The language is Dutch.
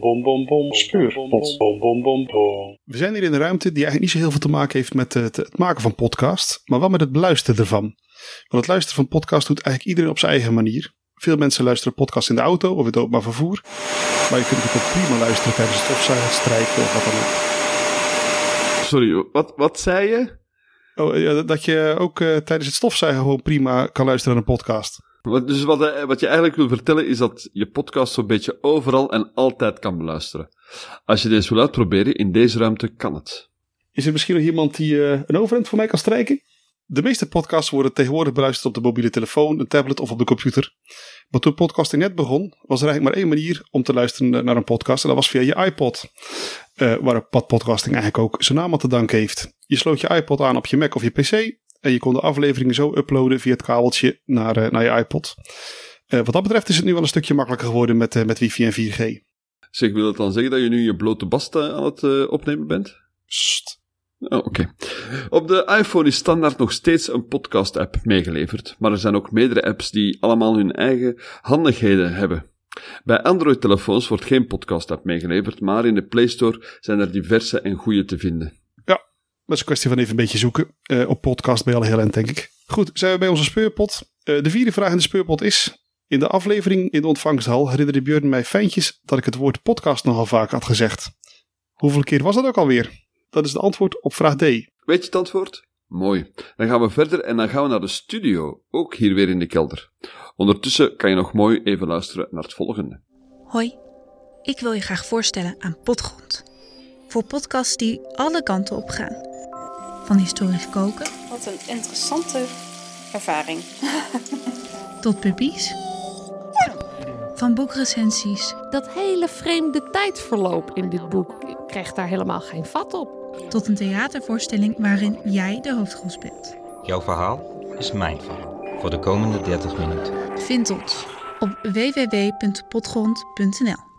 Bom, bom, bom, bom. Speurpot. Bom, bom, bom, bom. We zijn hier in een ruimte die eigenlijk niet zo heel veel te maken heeft met het, het maken van podcast, maar wel met het beluisteren ervan. Want het luisteren van podcast doet eigenlijk iedereen op zijn eigen manier. Veel mensen luisteren podcast in de auto of in het openbaar vervoer. Maar je kunt het ook prima luisteren tijdens het stofzuigen, strijken of wat dan ook. Sorry, wat, wat zei je? Oh, ja, dat je ook uh, tijdens het stofzuigen gewoon prima kan luisteren naar een podcast. Dus wat, eh, wat je eigenlijk wil vertellen is dat je podcast zo'n beetje overal en altijd kan beluisteren. Als je deze wil uitproberen, in deze ruimte kan het. Is er misschien nog iemand die uh, een overhemd voor mij kan strijken? De meeste podcasts worden tegenwoordig beluisterd op de mobiele telefoon, een tablet of op de computer. Maar toen podcasting net begon, was er eigenlijk maar één manier om te luisteren naar een podcast. En dat was via je iPod. Uh, waar podcasting eigenlijk ook zijn naam aan te danken heeft. Je sloot je iPod aan op je Mac of je PC. En je kon de afleveringen zo uploaden via het kabeltje naar, uh, naar je iPod. Uh, wat dat betreft is het nu wel een stukje makkelijker geworden met, met wifi en 4G. Zeg, wil dat dan zeggen dat je nu je blote bast aan het opnemen bent? Sst. Oh, Oké. Okay. Op de iPhone is standaard nog steeds een podcast-app meegeleverd, maar er zijn ook meerdere apps die allemaal hun eigen handigheden hebben. Bij Android-telefoons wordt geen podcast-app meegeleverd, maar in de Play Store zijn er diverse en goede te vinden. Is een kwestie van even een beetje zoeken. Uh, op podcast ben je al heel eind, denk ik. Goed, zijn we bij onze speurpot. Uh, de vierde vraag in de speurpot is... In de aflevering in de ontvangsthal herinnerde Björn mij fijntjes dat ik het woord podcast nogal vaak had gezegd. Hoeveel keer was dat ook alweer? Dat is het antwoord op vraag D. Weet je het antwoord? Mooi. Dan gaan we verder en dan gaan we naar de studio, ook hier weer in de kelder. Ondertussen kan je nog mooi even luisteren naar het volgende. Hoi, ik wil je graag voorstellen aan Potgrond. Voor podcasts die alle kanten op gaan. Van historisch koken. Wat een interessante ervaring. tot puppies. Van boekrecensies. Dat hele vreemde tijdverloop in dit boek, ik krijg daar helemaal geen vat op. Tot een theatervoorstelling waarin jij de hoofdrol speelt. Jouw verhaal is mijn verhaal. Voor de komende 30 minuten. Vind ons op www.potgrond.nl